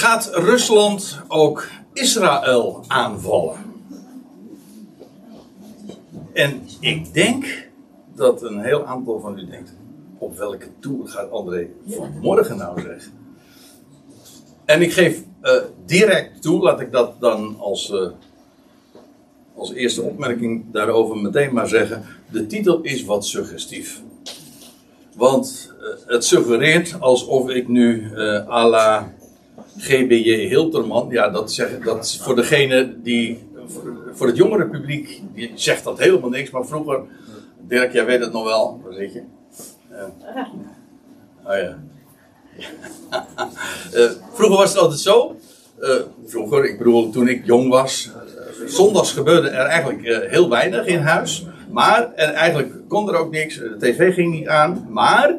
Gaat Rusland ook Israël aanvallen? En ik denk dat een heel aantal van u denkt: op welke toer gaat André vanmorgen nou zeggen? En ik geef uh, direct toe, laat ik dat dan als, uh, als eerste opmerking daarover meteen maar zeggen. De titel is wat suggestief. Want uh, het suggereert alsof ik nu à la GBJ Hilterman, ja, dat, zeg, dat voor degene die, voor, het jongere publiek, die zegt dat helemaal niks. Maar vroeger, Dirk, jij weet het nog wel, waar zit je? oh ja. uh, vroeger was het altijd zo. Uh, vroeger, ik bedoel, toen ik jong was. Uh, zondags gebeurde er eigenlijk heel weinig in huis. Maar en eigenlijk kon er ook niks. De tv ging niet aan. Maar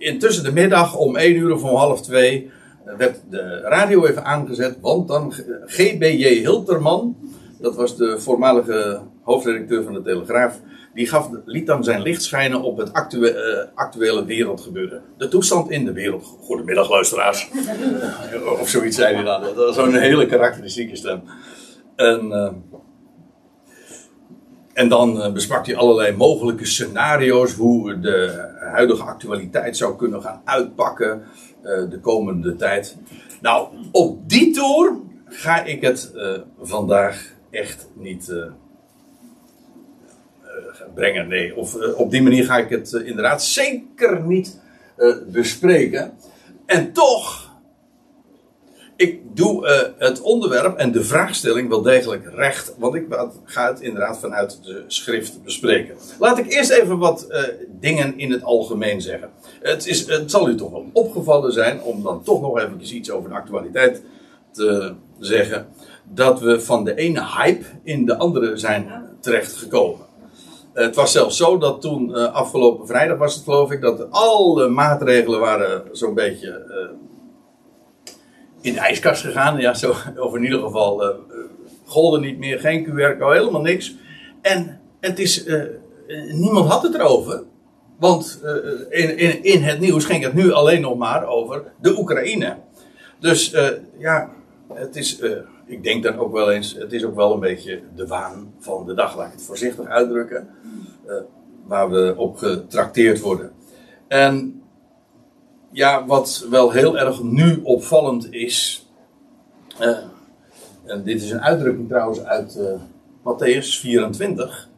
intussen de middag om 1 uur of om half 2 werd de radio even aangezet. Want dan GBJ Hilterman. Dat was de voormalige hoofdredacteur van de Telegraaf die gaf, liet dan zijn licht schijnen op het actuele, uh, actuele wereldgebeuren. De toestand in de wereld. Goedemiddag, luisteraars. of zoiets zei hij dan. Dat was zo'n hele karakteristieke stem. En, uh, en dan uh, besprak hij allerlei mogelijke scenario's. Hoe de huidige actualiteit zou kunnen gaan uitpakken de komende tijd. Nou, op die toer ga ik het vandaag echt niet brengen. Nee, of op die manier ga ik het inderdaad zeker niet bespreken. En toch, ik doe het onderwerp en de vraagstelling wel degelijk recht. Want ik ga het inderdaad vanuit de schrift bespreken. Laat ik eerst even wat dingen in het algemeen zeggen. Het, is, het zal u toch wel opgevallen zijn om dan toch nog even iets over de actualiteit te zeggen. Dat we van de ene hype in de andere zijn terechtgekomen. Het was zelfs zo dat toen uh, afgelopen vrijdag was het geloof ik, dat alle maatregelen waren zo'n beetje in de ijskast gegaan. Ja, zo, of in ieder geval uh, golden niet meer, geen QR-code, helemaal niks. En het is, niemand had het erover. Want in, in, in, het nieuws ging het nu alleen nog maar over de Oekraïne. Dus ja, het is ik denk dan ook wel eens, het is ook wel een beetje de waan van de dag, laat ik het voorzichtig uitdrukken, waar we op getrakteerd worden. En ja, wat wel heel erg nu opvallend is, uh, en dit is een uitdrukking trouwens uit uh, Matthäus 24,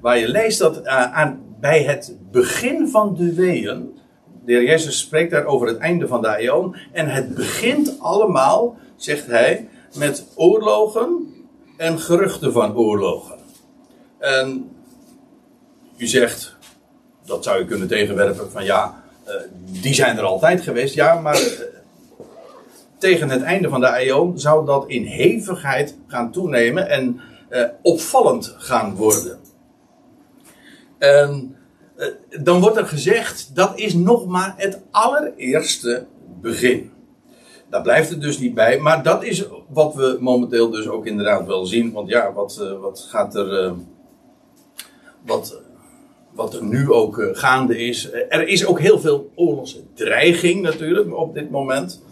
waar je leest dat aan, bij het begin van de weeën, de heer Jezus spreekt daar over het einde van de eeuw, en het begint allemaal, zegt hij, met oorlogen en geruchten van oorlogen. En u zegt, dat zou je kunnen tegenwerpen van ja, die zijn er altijd geweest. Ja, maar uh, tegen het einde van de eeuw zou dat in hevigheid gaan toenemen en uh, opvallend gaan worden. En dan wordt er gezegd, dat is nog maar het allereerste begin. Daar blijft het dus niet bij. Maar dat is wat we momenteel dus ook inderdaad wel zien. Want ja, wat, wat gaat er. Wat, wat er nu ook uh, gaande is. er is ook heel veel oorlogsdreiging natuurlijk op dit moment.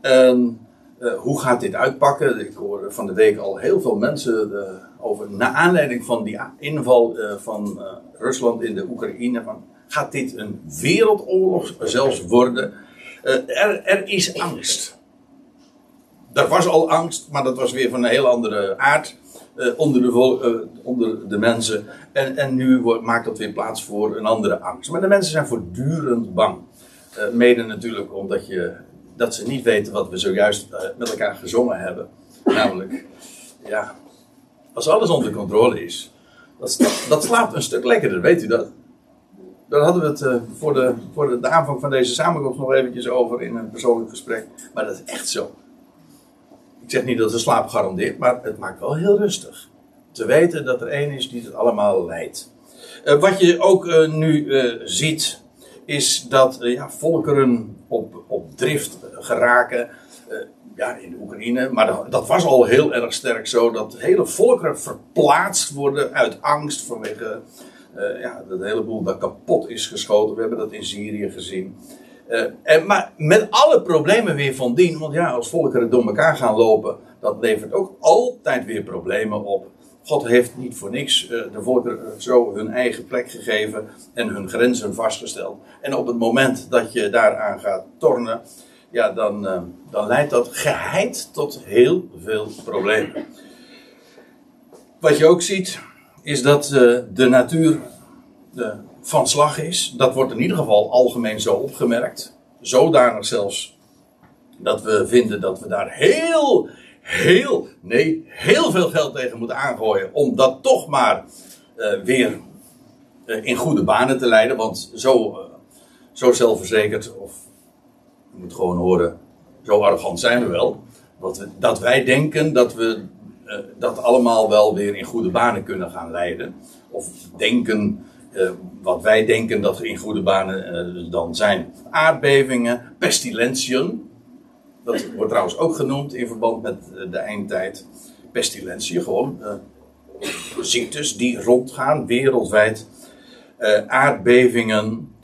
En hoe gaat dit uitpakken? Ik hoor van de week al heel veel mensen over. Naar aanleiding van die inval van Rusland in de Oekraïne. Van, gaat dit een wereldoorlog zelfs worden? Er, er, is angst. Er was al angst, maar dat was weer van een heel andere aard uh, onder, de, uh, onder de mensen. En, en nu wordt, maakt dat weer plaats voor een andere angst. Maar de mensen zijn voortdurend bang. mede natuurlijk omdat je, dat ze niet weten wat we zojuist met elkaar gezongen hebben. Namelijk, ja, als alles onder controle is, dat, dat slaapt een stuk lekkerder, weet u dat? daar hadden we het uh, voor, de, voor de, de, aanvang van deze samenkomst nog eventjes over in een persoonlijk gesprek. Maar dat is echt zo. Ik zeg niet dat de slaap garandeert, maar het maakt wel heel rustig. Te weten dat er één is die het allemaal leidt. Uh, wat je ook uh, nu ziet, is dat ja, volkeren op, op drift geraken. ja, in de Oekraïne. Maar dat, was al heel erg sterk zo. Dat hele volkeren verplaatst worden uit angst vanwege ja, dat hele boel dat kapot is geschoten. We hebben dat in Syrië gezien. Uh, en, maar met alle problemen weer van dien, want ja, als volkeren door elkaar gaan lopen, dat levert ook altijd weer problemen op. God heeft niet voor niks uh, de volkeren zo hun eigen plek gegeven en hun grenzen vastgesteld. En op het moment dat je daaraan gaat tornen, ja, dan, dan leidt dat geheid tot heel veel problemen. Wat je ook ziet, is dat de natuur van slag is. Dat wordt in ieder geval algemeen zo opgemerkt. Zodanig zelfs dat we vinden dat we daar heel, heel, nee, heel veel geld tegen moeten aangooien. Om dat toch maar uh, weer uh, in goede banen te leiden. Want zo, uh, zo zelfverzekerd, of je moet gewoon horen, zo arrogant zijn we wel. Dat, dat wij denken dat we dat allemaal wel weer in goede banen kunnen gaan leiden. Of denken uh, wat wij denken dat in goede banen uh, dan zijn. Aardbevingen, pestilentiën. Dat wordt trouwens ook genoemd in verband met uh, de eindtijd. Pestilentiën, gewoon ziektes die rondgaan wereldwijd. aardbevingen.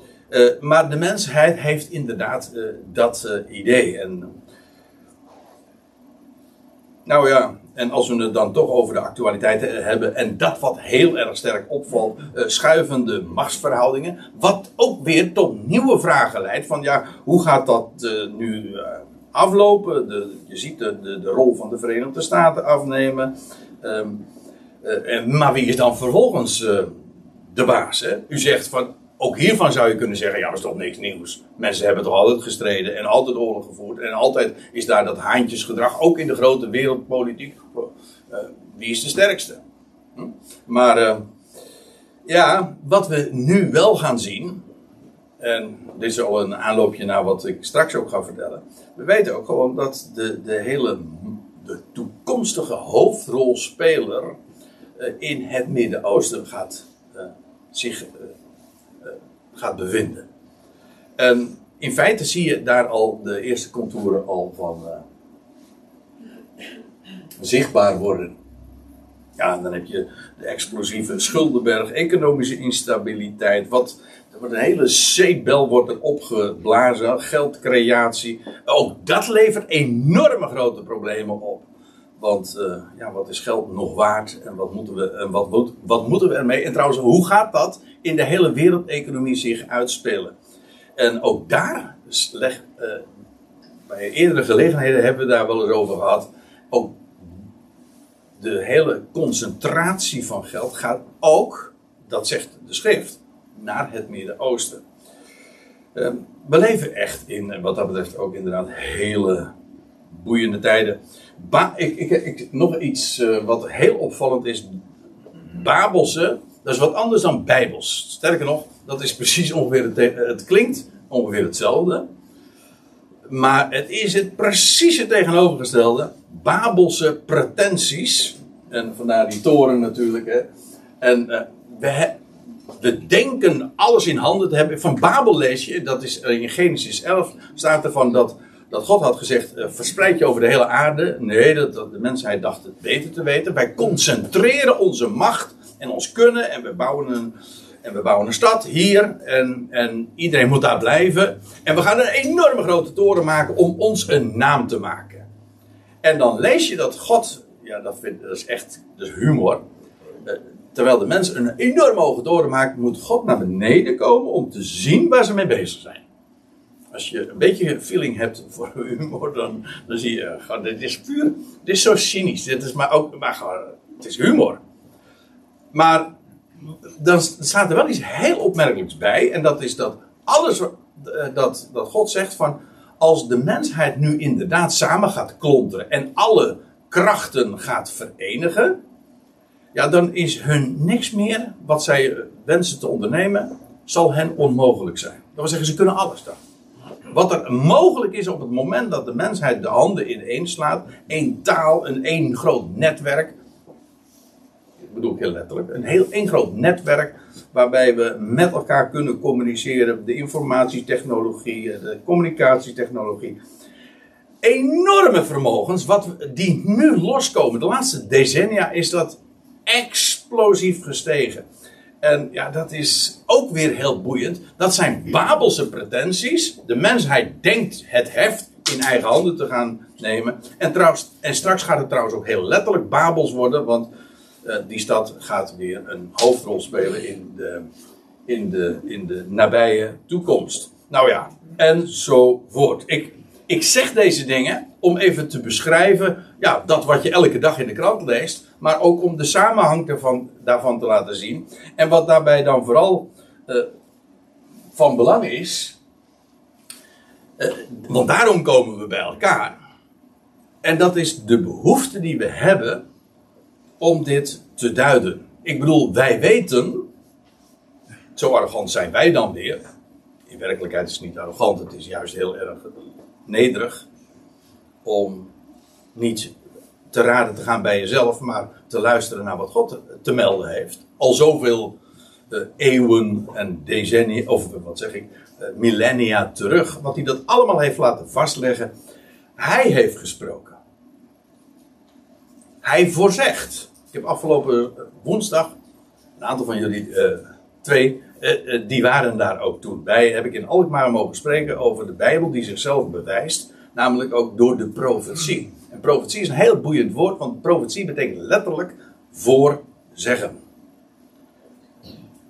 maar de mensheid heeft inderdaad dat idee. En, nou ja, en als we het dan toch over de actualiteit hebben, en dat wat heel erg sterk opvalt, uh, schuivende machtsverhoudingen, wat ook weer tot nieuwe vragen leidt: van ja, hoe gaat dat uh, nu aflopen? De, je ziet de, de, rol van de Verenigde Staten afnemen. Um, en, maar wie is dan vervolgens de baas? Hè? U zegt van ook hiervan zou je kunnen zeggen, ja, is toch niks nieuws. Mensen hebben toch altijd gestreden en altijd oorlog gevoerd. En altijd is daar dat haantjesgedrag, ook in de grote wereldpolitiek. Uh, wie is de sterkste? Hm? Maar uh, ja, wat we nu wel gaan zien, en dit is al een aanloopje naar wat ik straks ook ga vertellen. We weten ook gewoon dat de, de hele de toekomstige hoofdrolspeler uh, in het Midden-Oosten gaat zich gaat bevinden. En in feite zie je daar al de eerste contouren al van uh, zichtbaar worden. Ja, dan heb je de explosieve schuldenberg, economische instabiliteit. Wat, er wordt een hele zeepbel wordt er opgeblazen, geldcreatie. Ook dat levert enorme grote problemen op. Want uh, ja, wat is geld nog waard en wat moeten we, en wat, wat moeten we ermee? En trouwens, hoe gaat dat in de hele wereldeconomie zich uitspelen? En ook daar, leg, uh, bij eerdere gelegenheden hebben we daar wel eens over gehad. Ook de hele concentratie van geld gaat ook, dat zegt de schrift, naar het Midden-Oosten. Uh, we leven echt in, wat dat betreft ook inderdaad, hele boeiende tijden. Ik, ik, ik, nog iets uh, wat heel opvallend is. Babelse, dat is wat anders dan Bijbels. Sterker nog, dat is precies ongeveer het, het klinkt ongeveer hetzelfde. Maar het is het precies het tegenovergestelde. Babelse pretenties. En vandaar die toren natuurlijk. Hè. En uh, we, we denken alles in handen te hebben. Van Babel lees je, dat is in Genesis 11, staat er van dat dat God had gezegd, uh, verspreid je over de hele aarde. Nee, dat, de mensheid dacht het beter te weten. Wij concentreren onze macht en ons kunnen en we bouwen een, en we bouwen een stad hier en, en iedereen moet daar blijven. En we gaan een enorme grote toren maken om ons een naam te maken. En dan lees je dat God, ja dat, vind, dat is echt dat humor. Uh, terwijl de mensen een enorme hoge toren maken, moet God naar beneden komen om te zien waar ze mee bezig zijn als je een beetje feeling hebt voor humor, dan, zie je, dit is puur, dit is zo cynisch. Dit is maar ook, maar het is humor. Maar dan staat er wel iets heel opmerkelijks bij, en dat is dat alles eh, dat, dat God zegt van, als de mensheid nu inderdaad samen gaat klonteren en alle krachten gaat verenigen, ja, dan is hun niks meer wat zij wensen te ondernemen, zal hen onmogelijk zijn. Dat wil zeggen, ze kunnen alles dan wat er mogelijk is op het moment dat de mensheid de handen ineen slaat, één taal, een één groot netwerk. Ik bedoel ik heel letterlijk, een heel één groot netwerk waarbij we met elkaar kunnen communiceren, de informatietechnologie, de communicatietechnologie. Enorme vermogens, wat, die nu loskomen. De laatste decennia is dat explosief gestegen. En ja, dat is ook weer heel boeiend. Dat zijn Babelse pretenties. De mensheid denkt het heft in eigen handen te gaan nemen. En, trouwens, en straks gaat het trouwens ook heel letterlijk Babels worden, want uh, die stad gaat weer een hoofdrol spelen in de, in de, in de nabije toekomst. Nou ja, enzovoort. Ik, ik zeg deze dingen om even te beschrijven ja, dat wat je elke dag in de krant leest, maar ook om de samenhang ervan, daarvan te laten zien. En wat daarbij dan vooral uh, van belang is, uh, want daarom komen we bij elkaar. En dat is de behoefte die we hebben om dit te duiden. Ik bedoel, wij weten, zo arrogant zijn wij dan weer. In werkelijkheid is het niet arrogant, het is juist heel erg nederig om niet te raden te gaan bij jezelf, maar te luisteren naar wat God te melden heeft. Al zoveel uh, eeuwen en decennia, of wat zeg ik, uh, millennia terug, wat hij dat allemaal heeft laten vastleggen. Hij heeft gesproken. Hij voorzegt. Ik heb afgelopen woensdag, een aantal van jullie, twee, die waren daar ook toen bij. Heb ik in Alkmaar mogen spreken over de Bijbel die zichzelf bewijst. Namelijk ook door de profetie. En profetie is een heel boeiend woord, want profetie betekent letterlijk voorzeggen.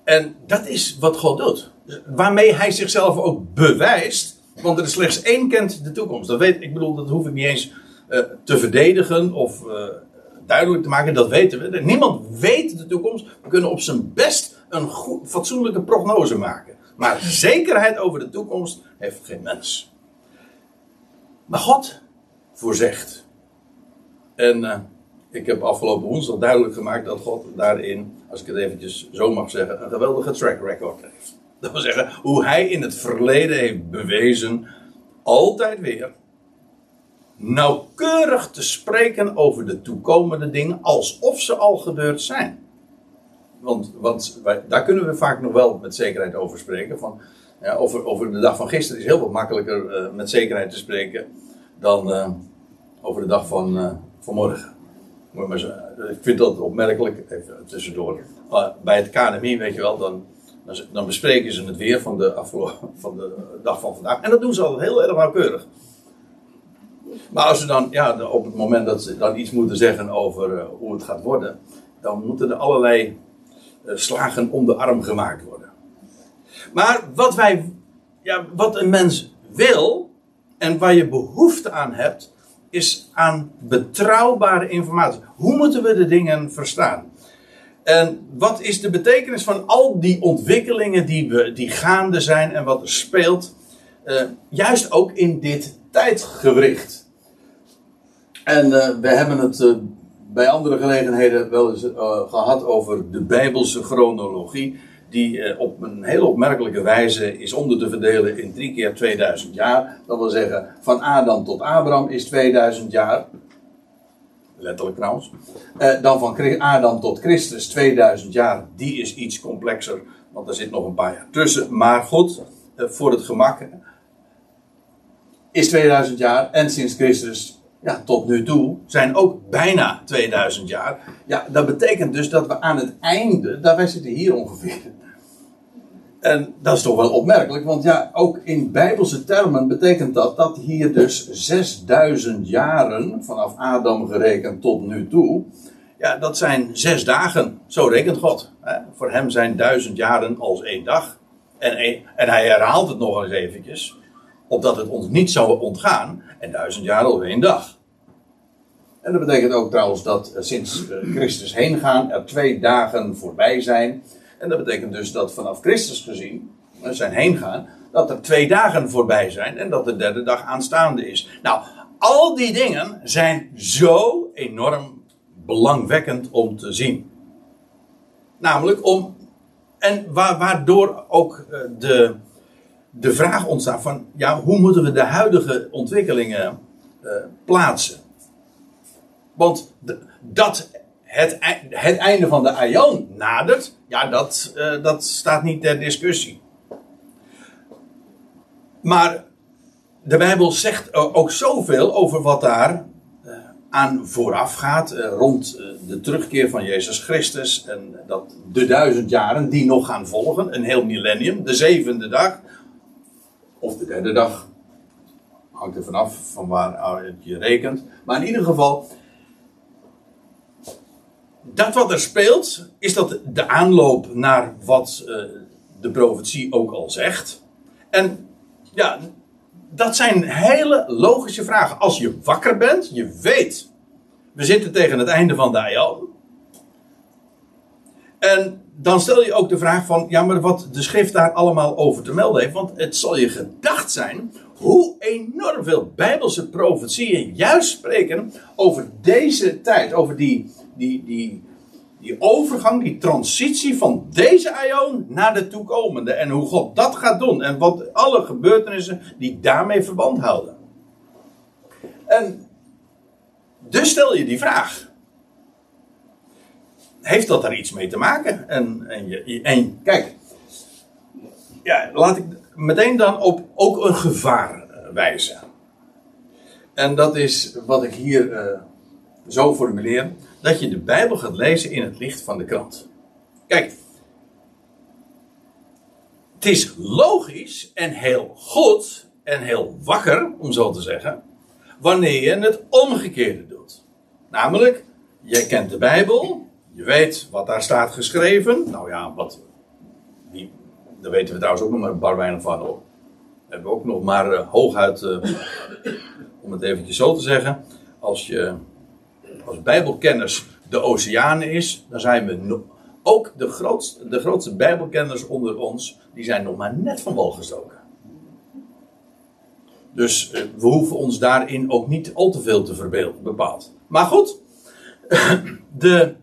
En dat is wat God doet. Waarmee hij zichzelf ook bewijst. Want er is slechts één kent de toekomst. Dat weet, ik bedoel, dat hoef ik niet eens uh, te verdedigen of uh, duidelijk te maken. Dat weten we. Niemand weet de toekomst. We kunnen op zijn best een goed, fatsoenlijke prognose maken. Maar zekerheid over de toekomst heeft geen mens. Maar God voorzegt. En uh, ik heb afgelopen woensdag duidelijk gemaakt dat God daarin, als ik het eventjes zo mag zeggen, een geweldige track record heeft. Dat wil zeggen, hoe hij in het verleden heeft bewezen, altijd weer, nauwkeurig te spreken over de toekomende dingen, alsof ze al gebeurd zijn. Want, want daar kunnen we vaak nog wel met zekerheid over spreken. Van, ja, over, de dag van gisteren is heel wat makkelijker uh, met zekerheid te spreken dan uh, over de dag van, van morgen. Maar ik vind dat opmerkelijk, even tussendoor. bij het KNMI, weet je wel, dan, dan bespreken ze het weer van de, van de dag van vandaag. En dat doen ze altijd heel erg nauwkeurig. Maar als ze dan, ja, op het moment dat ze dan iets moeten zeggen over uh, hoe het gaat worden, dan moeten er allerlei uh, slagen om de arm gemaakt worden. Maar wat wij, ja, wat een mens wil en waar je behoefte aan hebt, is aan betrouwbare informatie. Hoe moeten we de dingen verstaan? En wat is de betekenis van al die ontwikkelingen die, we, die gaande zijn en wat er speelt, uh, juist ook in dit tijdgewricht? En uh, we hebben het uh, bij andere gelegenheden wel eens gehad over de Bijbelse chronologie die op een heel opmerkelijke wijze is onder te verdelen in drie keer 2000 jaar. Dat wil zeggen, van Adam tot Abraham is 2000 jaar. Letterlijk trouwens. Eh, dan van Adam tot Christus 2000 jaar. Die is iets complexer, want er zit nog een paar jaar tussen. Maar goed, eh, voor het gemak is 2000 jaar. En sinds Christus ja, tot nu toe zijn ook bijna 2000 jaar. Ja, dat betekent dus dat we aan het einde, daar wij zitten hier ongeveer, en dat is toch wel opmerkelijk, want ja, ook in bijbelse termen betekent dat dat hier dus 6000 jaren, vanaf Adam gerekend tot nu toe, ja, dat zijn zes dagen. Zo rekent God. Hè. Voor hem zijn duizend jaren als één dag. En, en hij herhaalt het nog eens eventjes, opdat het ons niet zou ontgaan, en duizend jaar als één dag. En dat betekent ook trouwens dat eh, sinds eh, Christus heen gaan er twee dagen voorbij zijn. En dat betekent dus dat vanaf Christus gezien, zijn heen gaan, dat er twee dagen voorbij zijn en dat de derde dag aanstaande is. Nou, al die dingen zijn zo enorm belangwekkend om te zien. Namelijk om, en waardoor ook eh, de, de vraag ontstaat van, ja, hoe moeten we de huidige ontwikkelingen uh, plaatsen? Want dat het, het einde van de aion nadert, ja, dat, uh, dat staat niet ter discussie. Maar de Bijbel zegt ook zoveel over wat daar uh, aan vooraf gaat. eh, rond eh, de terugkeer van Jezus Christus. En dat de duizend jaren die nog gaan volgen. Een heel millennium. De zevende dag. Of de derde dag. Hangt er vanaf van waar je rekent. Maar in ieder geval. Dat wat er speelt, is dat de aanloop naar wat eh, de profetie ook al zegt. En ja, dat zijn hele logische vragen. Als je wakker bent, je weet, we zitten tegen het einde van de aion. En dan stel je ook de vraag van, ja, maar wat de schrift daar allemaal over te melden heeft. Want het zal je gedacht zijn hoe enorm veel bijbelse profetieën juist spreken over deze tijd. Over die, die, die, die overgang, die transitie van deze aion naar de toekomende. En hoe God dat gaat doen. En wat alle gebeurtenissen die daarmee verband houden. En dus stel je die vraag. Heeft dat daar iets mee te maken? En, en, je, kijk, ja, laat ik meteen dan op ook een gevaar eh, wijzen. En dat is wat ik hier uh, zo formuleer dat je de Bijbel gaat lezen in het licht van de krant. Kijk, het is logisch en heel goed en heel wakker, om zo te zeggen, wanneer je het omgekeerde doet. Namelijk, je kent de Bijbel, je weet wat daar staat geschreven. Nou ja, wat, die, daar weten we trouwens ook nog maar weinig van hoor. Hebben we ook nog maar uh, hooguit, uh, om het eventjes zo te zeggen, als je als Bijbelkenners de oceanen is, dan zijn we ook de grootste, de grootste Bijbelkenners onder ons, die zijn nog maar net van wal gestoken. Dus uh, we hoeven ons daarin ook niet al te veel te verbeelden, bepaald. Maar goed, de,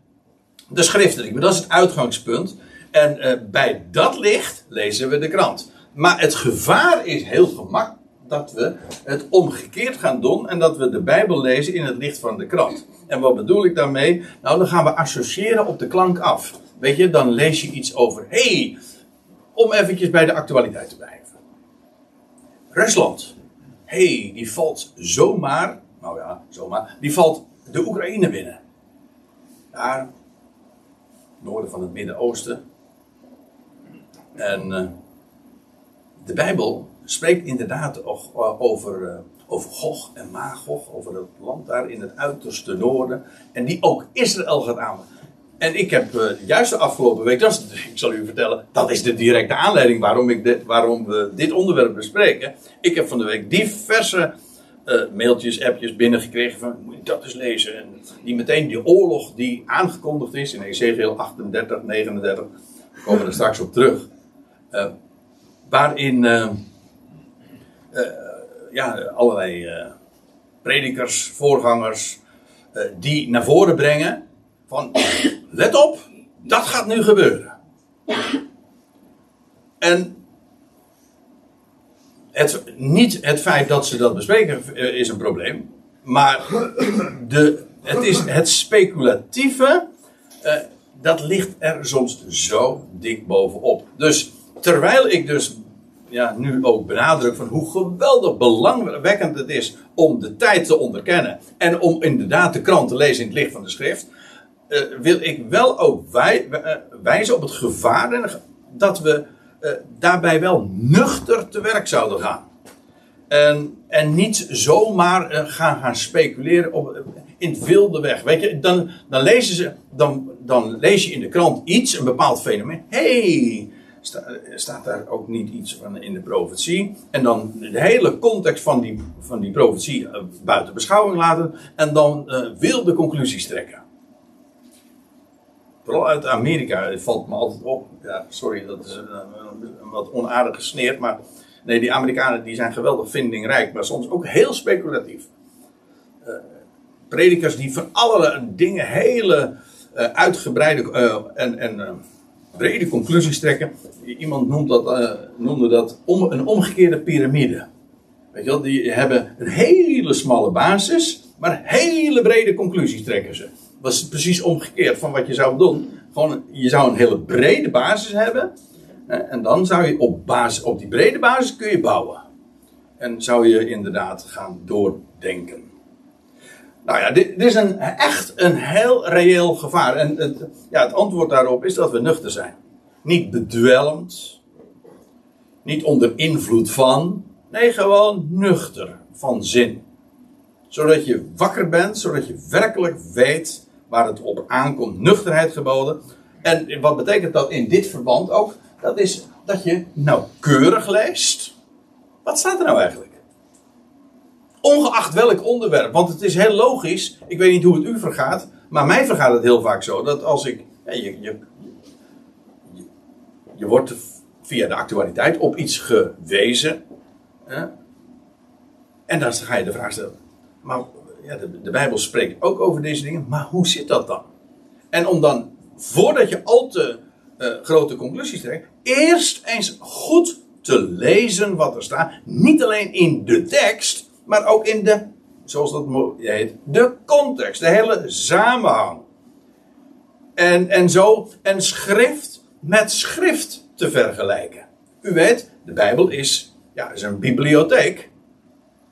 de schriften, dat is het uitgangspunt. En uh, bij dat licht lezen we de krant. Maar het gevaar is heel gemakkelijk dat we het omgekeerd gaan doen en dat we de Bijbel lezen in het licht van de krant. En wat bedoel ik daarmee? Nou, dan gaan we associëren op de klank af. Weet je, dan lees je iets over, hey, om eventjes bij de actualiteit te blijven. Rusland, hey, die valt zomaar, nou ja, zomaar, die valt de Oekraïne binnen. Daar, noorden van het Midden-Oosten. En uh, de Bijbel spreekt inderdaad over, uh, over Gog en Magog, over het land daar in het uiterste noorden. En die ook Israël gaat aan. En ik heb uh, juist de afgelopen week, dat is, ik zal u vertellen, dat is de directe aanleiding waarom, ik dit, waarom we dit onderwerp bespreken. Ik heb van de week diverse uh, mailtjes, appjes binnengekregen van, moet je dat eens lezen. En die meteen die oorlog die aangekondigd is in Ezekiel 38, 39, we komen er straks op terug. Waarin ja, allerlei uh, predikers, voorgangers, uh, die naar voren brengen van let op, dat gaat nu gebeuren. En het, niet het feit dat ze dat bespreken is een probleem, maar de, het, is het speculatieve, dat ligt er soms zo dik bovenop. Dus terwijl ik dus ja, nu ook benadrukt van hoe geweldig belangwekkend het is om de tijd te onderkennen en om inderdaad de krant te lezen in het licht van de schrift, uh, wil ik wel ook wij, uh, wijzen op het gevaar dat we uh, daarbij wel nuchter te werk zouden gaan. En, en niet zomaar gaan, gaan speculeren op, in het wilde weg. Weet je, dan, dan, lezen ze, dan, dan lees je in de krant iets, een bepaald fenomeen. hey, sta, staat daar ook niet iets van in de profetie. En dan de hele context van die, van die profetie uh, buiten beschouwing laten. En dan uh, wilde conclusies trekken. Vooral uit Amerika valt me altijd op. Ja, sorry, dat is een, een wat onaardig gesneerd. Maar nee, die Amerikanen die zijn geweldig vindingrijk. Maar soms ook heel speculatief. Predikers die van alle dingen hele uitgebreide en, en brede conclusies trekken. Iemand dat, uh, noemde dat een omgekeerde piramide. Weet je wel, die hebben een hele smalle basis, maar hele brede conclusies trekken ze. Dat is precies omgekeerd van wat je zou doen. Gewoon, je zou een hele brede basis hebben. En dan zou je op, basis, op die brede basis kun je bouwen. En zou je inderdaad gaan doordenken. Nou ja, dit, dit is een, echt een heel reëel gevaar. En het, ja, het antwoord daarop is dat we nuchter zijn. Niet bedwelmd. Niet onder invloed van. Nee, gewoon nuchter van zin. Zodat je wakker bent, zodat je werkelijk weet waar het op aankomt. Nuchterheid geboden. En wat betekent dat in dit verband ook? Dat is dat je nauwkeurig leest. Wat staat er nou eigenlijk? Ongeacht welk onderwerp. Want het is heel logisch. Ik weet niet hoe het u vergaat. Maar mij vergaat het heel vaak zo. Dat als ik. Je, je, je, wordt via de actualiteit op iets gewezen. Hè? En dan ga je de vraag stellen. Maar ja, de, Bijbel spreekt ook over deze dingen. Maar hoe zit dat dan? En om dan, voordat je al te uh, grote conclusies trekt. Eerst eens goed te lezen wat er staat. Niet alleen in de tekst maar ook in de, zoals dat heet, de context, de hele samenhang. En, en zo een schrift met schrift te vergelijken. U weet, de Bijbel is, ja, is een bibliotheek.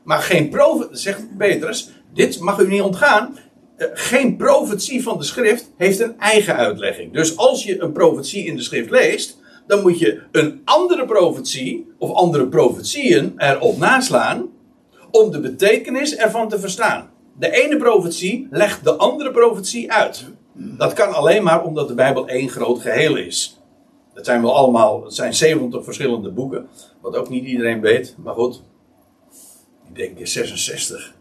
Maar geen profetie, zegt Petrus, dit mag u niet ontgaan. Eh, geen profetie van de schrift heeft een eigen uitlegging. Dus als je een profetie in de schrift leest, dan moet je een andere profetie of andere profetieën erop naslaan om de betekenis ervan te verstaan. De ene profetie legt de andere profetie uit. Dat kan alleen maar omdat de Bijbel één groot geheel is. Het zijn wel allemaal, zijn 70 verschillende boeken, wat ook niet iedereen weet, maar goed. Ik denk 66.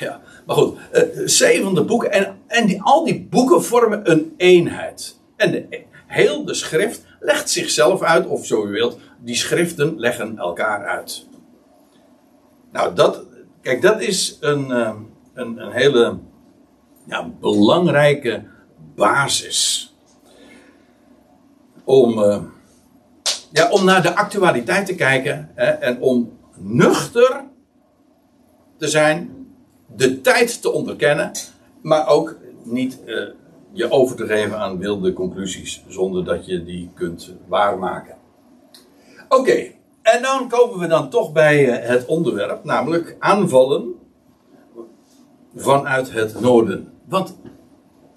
Ja, maar goed, eh, 70 boeken en, en die, al die boeken vormen een eenheid. En de, heel de schrift legt zichzelf uit, of zo u wilt, die schriften leggen elkaar uit. Nou, dat, kijk, dat is een, eh, een, een hele ja, belangrijke basis. Om, uh, ja, om naar de actualiteit te kijken hè, en om nuchter te zijn, de tijd te onderkennen, maar ook niet uh, je over te geven aan wilde conclusies zonder dat je die kunt waarmaken. Oké, en dan komen we dan toch bij eh, het onderwerp, namelijk aanvallen vanuit het noorden. Want,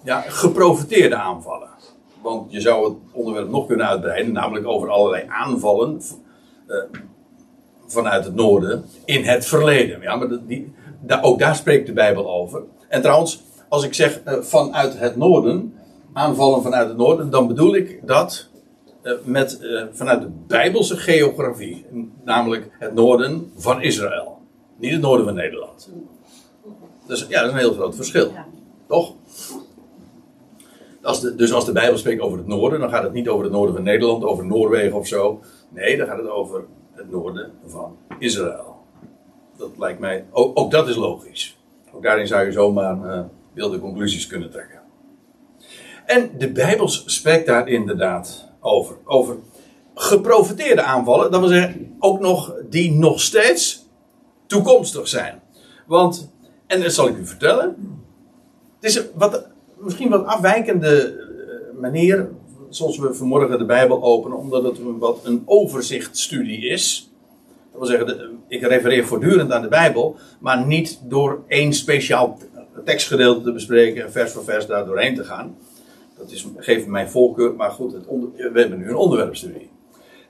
ja, geprofiteerde aanvallen. Want je zou het onderwerp nog kunnen uitbreiden, namelijk over allerlei aanvallen uh, vanuit het noorden in het verleden. Ja, maar die, daar, ook daar spreekt de Bijbel over. En trouwens, als ik zeg uh, vanuit het noorden, aanvallen vanuit het noorden, dan bedoel ik dat eh, met, uh, vanuit de Bijbelse geografie, namelijk het noorden van Israël. Niet het noorden van Nederland. Dus ja, dat is een heel groot verschil. Toch? Als de, dus als de Bijbel spreekt over het noorden, dan gaat het niet over het noorden van Nederland, over Noorwegen of zo. Nee, dan gaat het over het noorden van Israël. Dat lijkt mij, ook, ook dat is logisch. Ook daarin zou je zomaar uh, wilde conclusies kunnen trekken. En de Bijbel spreekt daar inderdaad over. Over geprofiteerde aanvallen, dat wil zeggen ook nog die nog steeds toekomstig zijn. Want, en dat zal ik u vertellen, het is wat, misschien wat afwijkende eh, manier zoals we vanmorgen de Bijbel openen, omdat het een, wat een overzichtstudie is. Dat wil zeggen, ik refereer voortdurend aan de Bijbel, maar niet door één speciaal tekstgedeelte te bespreken vers voor vers daar doorheen te gaan. Dat is, geeft mijn voorkeur, maar goed, het onder, we hebben nu een onderwerpstudie.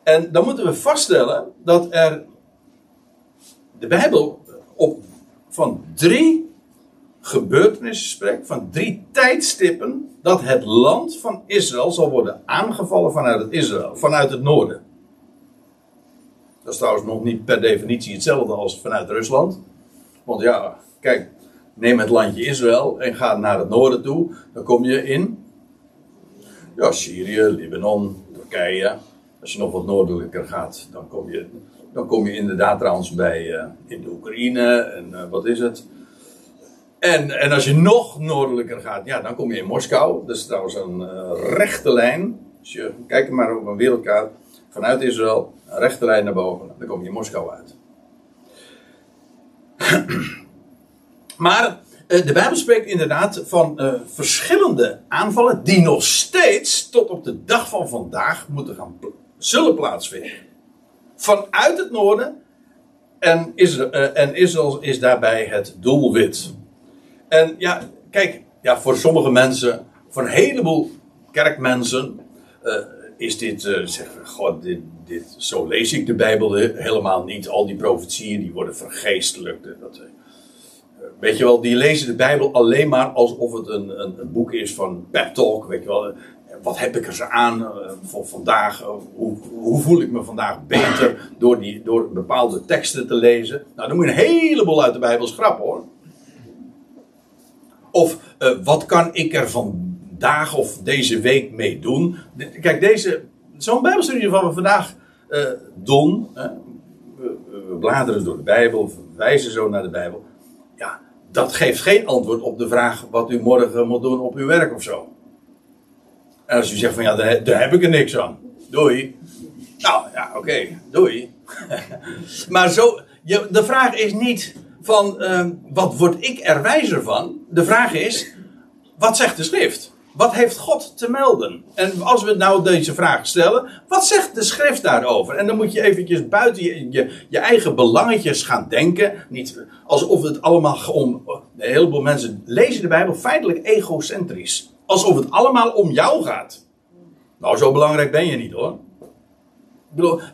En dan moeten we vaststellen dat er de Bijbel op, van drie gebeurtenissen spreekt, van drie tijdstippen, dat het land van Israël zal worden aangevallen vanuit Israël, vanuit het noorden. Dat is trouwens nog niet per definitie hetzelfde als vanuit Rusland. Want ja, kijk, neem het landje Israël en ga naar het noorden toe, dan kom je in ja, Syrië, Libanon, Turkije. Als je nog wat noordelijker gaat, dan kom je, dan kom je inderdaad trouwens bij uh, in de Oekraïne en uh, wat is het. En, en als je nog noordelijker gaat, ja, dan kom je in Moskou. Dat is trouwens een uh, rechte lijn. Als je kijkt maar op een wereldkaart vanuit Israël, een rechte lijn naar boven, dan kom je in Moskou uit. maar eh, de Bijbel spreekt inderdaad van uh, verschillende aanvallen die nog steeds tot op de dag van vandaag moeten gaan zullen plaatsvinden. Vanuit het noorden en Israël, uh, en Israël is daarbij het doelwit. En ja, kijk, ja, voor sommige mensen, voor een heleboel kerkmensen, is dit, zeggen, god, dit, dit, zo lees ik de Bijbel helemaal niet. Al die profetieën, die worden vergeestelijkt. Dat, weet je wel, die lezen de Bijbel alleen maar alsof het een, een, een boek is van pep talk, weet je wel wat heb ik er ze aan uh, voor vandaag? Uh, hoe, hoe, voel ik me vandaag beter door, die, door bepaalde teksten te lezen? Nou, dan moet je een heleboel uit de Bijbel schrappen hoor. Of uh, wat kan ik er vandaag of deze week mee doen? Kijk, deze, zo'n Bijbelstudie van we vandaag doen. We, we, bladeren door de Bijbel, we wijzen zo naar de Bijbel. Ja, dat geeft geen antwoord op de vraag wat u morgen moet doen op uw werk of zo. En als u zegt van ja, daar, heb ik er niks aan. Doei. Nou ja, oké, doei. maar zo, de vraag is niet van uh, wat word ik er wijzer van? De vraag is, wat zegt de schrift? Wat heeft God te melden? En als we nou deze vraag stellen, wat zegt de schrift daarover? En dan moet je eventjes buiten je, je, je eigen belangetjes gaan denken. Niet alsof het allemaal om. Een heleboel mensen lezen de Bijbel feitelijk egocentrisch. Alsof het allemaal om jou gaat. Nou, zo belangrijk ben je niet hoor.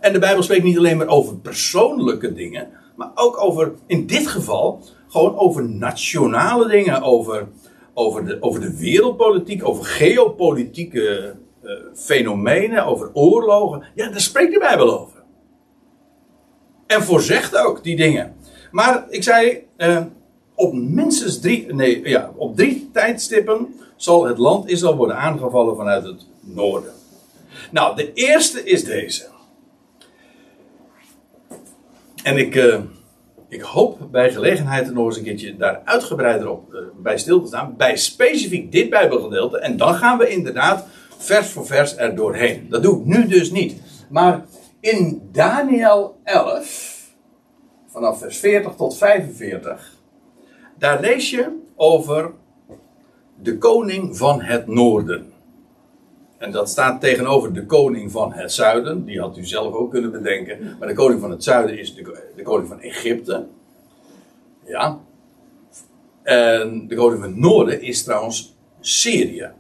En de Bijbel spreekt niet alleen maar over persoonlijke dingen, maar ook over, in dit geval, gewoon over nationale dingen, over, over, de, over de wereldpolitiek, over geopolitieke uh, fenomenen, over oorlogen. Ja, daar spreekt de Bijbel over. En voorzegt ook die dingen. Maar ik zei, uh, op minstens drie, nee, ja, op drie tijdstippen zal het land Israël worden aangevallen vanuit het noorden. Nou, de eerste is deze. En ik, uh, ik hoop bij gelegenheid nog eens een keertje daar uitgebreider op uh, bij stil te staan. Bij specifiek dit Bijbelgedeelte. En dan gaan we inderdaad vers voor vers er doorheen. Dat doe ik nu dus niet. Maar in Daniel 11, vanaf vers 40 tot 45, daar lees je over de koning van het noorden. En dat staat tegenover de koning van het zuiden. Die had u zelf ook kunnen bedenken. Maar de koning van het zuiden is de, de koning van Egypte. Ja. En de koning van het noorden is trouwens Syrië.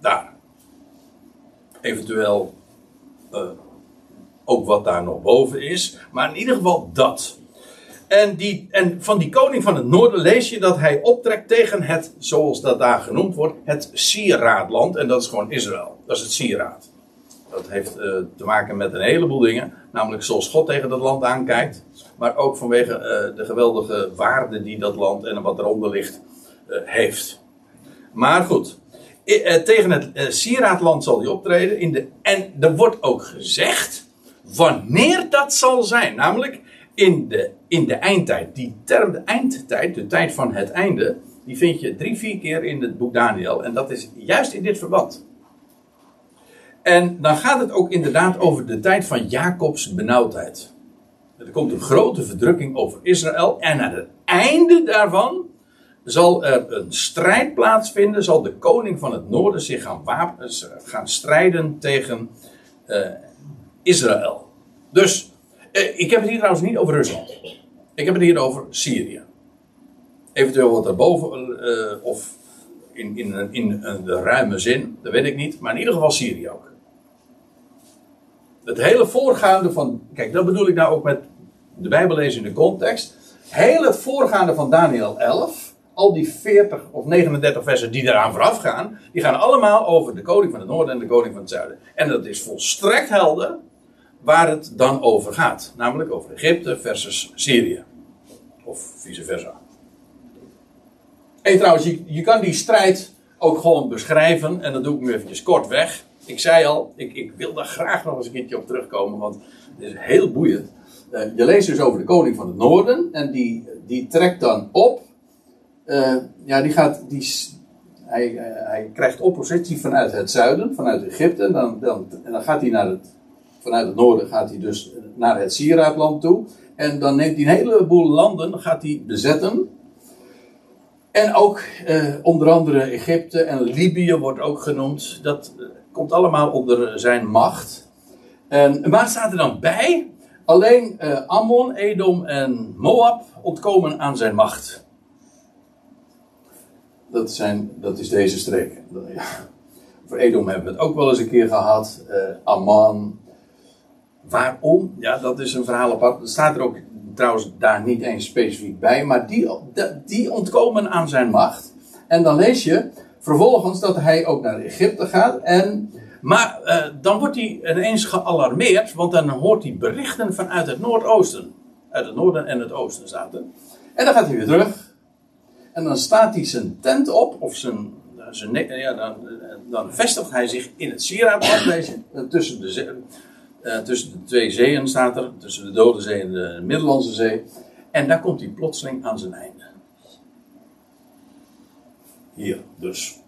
Daar. Eventueel uh, ook wat daar nog boven is. Maar in ieder geval dat. En, die, en van die koning van het noorden lees je dat hij optrekt tegen het, zoals dat daar genoemd wordt, het sieraadland. En dat is gewoon Israël. Dat is het sieraad. Dat heeft uh, te maken met een heleboel dingen. Namelijk zoals God tegen dat land aankijkt. Maar ook vanwege uh, de geweldige waarde die dat land en wat eronder ligt uh, heeft. Maar goed. tegen het sieraadland zal hij optreden. In de, en er wordt ook gezegd wanneer dat zal zijn. Namelijk in de, in de eindtijd. Die term de eindtijd, de tijd van het einde, die vind je drie, vier keer in het boek Daniel. En dat is juist in dit verband. En dan gaat het ook inderdaad over de tijd van Jacobs benauwdheid. Er komt een grote verdrukking over Israël. En aan het einde daarvan zal er een strijd plaatsvinden. Zal de koning van het noorden zich gaan, gaan strijden tegen uh, Israël. Dus eh, ik heb het hier trouwens niet over Rusland. Ik heb het hier over Syrië. Eventueel wat daarboven, uh, of in, in, in, de ruime zin, dat weet ik niet. Maar in ieder geval Syrië ook. Het hele voorgaande van. Kijk, dat bedoel ik nou ook met de Bijbel lezen in de context. Hele voorgaande van Daniel 11. Al die 40 of 39 versen die daaraan vooraf gaan. Die gaan allemaal over de koning van het noorden en de koning van het zuiden. En dat is volstrekt helder waar het dan over gaat. Namelijk over Egypte versus Syrië. Of vice versa. En trouwens, je, je kan die strijd ook gewoon beschrijven. En dat doe ik nu eventjes kort weg. Ik zei al, ik, ik wil daar graag nog eens een keertje op terugkomen. Want het is heel boeiend. Uh, je leest dus over de koning van het noorden. En die, die trekt dan op. Uh, ja, die gaat. Die, hij, uh, hij krijgt oppositie vanuit het zuiden, vanuit Egypte. En dan, dan, en dan gaat hij naar het vanuit het noorden gaat hij dus naar het Sieraadland toe. En dan neemt hij een heleboel landen, gaat hij bezetten. En ook eh, onder andere Egypte en Libië wordt ook genoemd. Dat eh, komt allemaal onder zijn macht. En waar staat er dan bij? Alleen eh, Ammon, Edom en Moab ontkomen aan zijn macht. Dat, zijn, dat is deze streek. Ja. Voor Edom hebben we het ook wel eens een keer gehad. Uh, Amman. Waarom? Ja, dat is een verhaal apart. Dat staat er ook trouwens daar niet eens specifiek bij. Maar die, die ontkomen aan zijn macht. En dan lees je vervolgens dat hij ook naar Egypte gaat. En, maar uh, dan wordt hij ineens gealarmeerd. Want dan hoort hij berichten vanuit het Noordoosten. Uit het noorden en het oosten er. En dan gaat hij weer terug. En dan staat hij zijn tent op, of zijn, zijn ja, dan, dan vestigt hij zich in het sieraadland, tussen de, uh, tussen de twee zeeën staat er, tussen de Dode Zee en de Middellandse Zee. En daar komt hij plotseling aan zijn einde. Hier dus.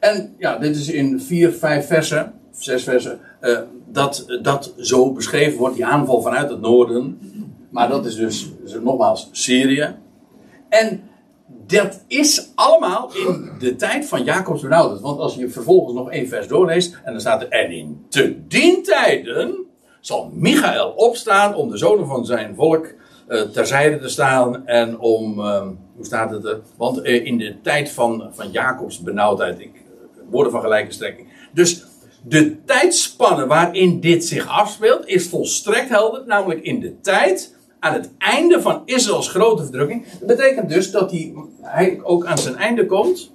En ja, dit is in vier, vijf versen, zes versen, uh, dat dat zo beschreven wordt, die aanval vanuit het noorden. Maar dat is dus, nogmaals Syrië. En dat is allemaal in de tijd van Jacobs benauwdheid. Want als je vervolgens nog één vers doorleest, en dan staat er, en in te dien tijden zal Michael opstaan om de zonen van zijn volk uh, terzijde te staan en om, uh, hoe staat het er? Want uh, in de tijd van, van Jacobs benauwdheid, ik, woorden van gelijke strekking. Dus de tijdspanne waarin dit zich afspeelt is volstrekt helder, namelijk in de tijd aan het einde van Israëls grote verdrukking. Dat betekent dus dat hij, hij ook aan zijn einde komt.